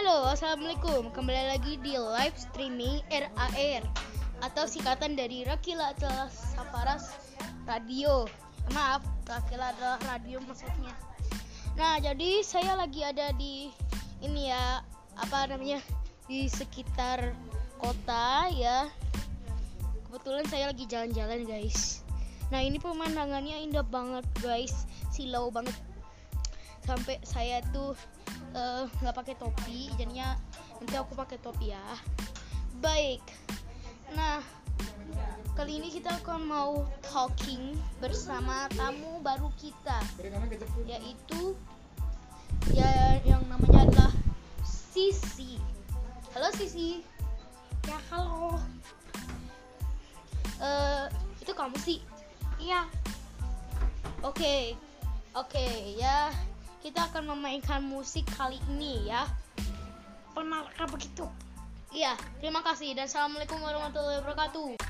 Halo, assalamualaikum. Kembali lagi di live streaming RAR atau singkatan dari Rakila adalah Saparas Radio. Maaf, Rakila adalah radio maksudnya. Nah, jadi saya lagi ada di ini ya, apa namanya? Di sekitar kota ya. Kebetulan saya lagi jalan-jalan, guys. Nah, ini pemandangannya indah banget, guys. Silau banget. Sampai saya tuh eh, nggak pakai topi jadinya nanti aku pakai topi ya baik nah kali ini kita akan mau talking bersama tamu baru kita yaitu ya yang namanya adalah Sisi halo Sisi Ya halo. Eh, itu kamu sih Iya. Oke, oke ya. Kita akan memainkan musik kali ini ya. Benarkah begitu? Iya, terima kasih dan assalamualaikum warahmatullahi wabarakatuh.